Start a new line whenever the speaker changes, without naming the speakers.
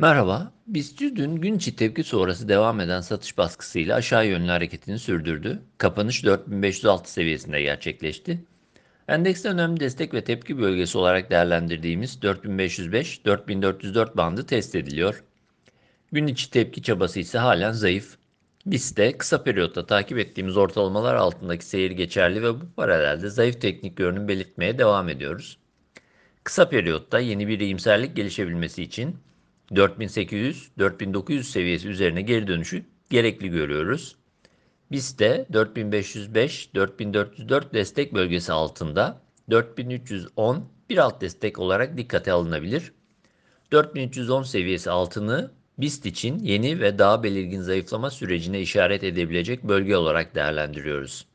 Merhaba, BIST dün gün içi tepki sonrası devam eden satış baskısıyla aşağı yönlü hareketini sürdürdü. Kapanış 4506 seviyesinde gerçekleşti. Endekste önemli destek ve tepki bölgesi olarak değerlendirdiğimiz 4505-4404 bandı test ediliyor. Gün içi tepki çabası ise halen zayıf. BIST'te kısa periyotta takip ettiğimiz ortalamalar altındaki seyir geçerli ve bu paralelde zayıf teknik görünüm belirtmeye devam ediyoruz. Kısa periyotta yeni bir iyimserlik gelişebilmesi için 4800-4900 seviyesi üzerine geri dönüşü gerekli görüyoruz. Biz de 4505-4404 destek bölgesi altında 4310 bir alt destek olarak dikkate alınabilir. 4310 seviyesi altını BIST için yeni ve daha belirgin zayıflama sürecine işaret edebilecek bölge olarak değerlendiriyoruz.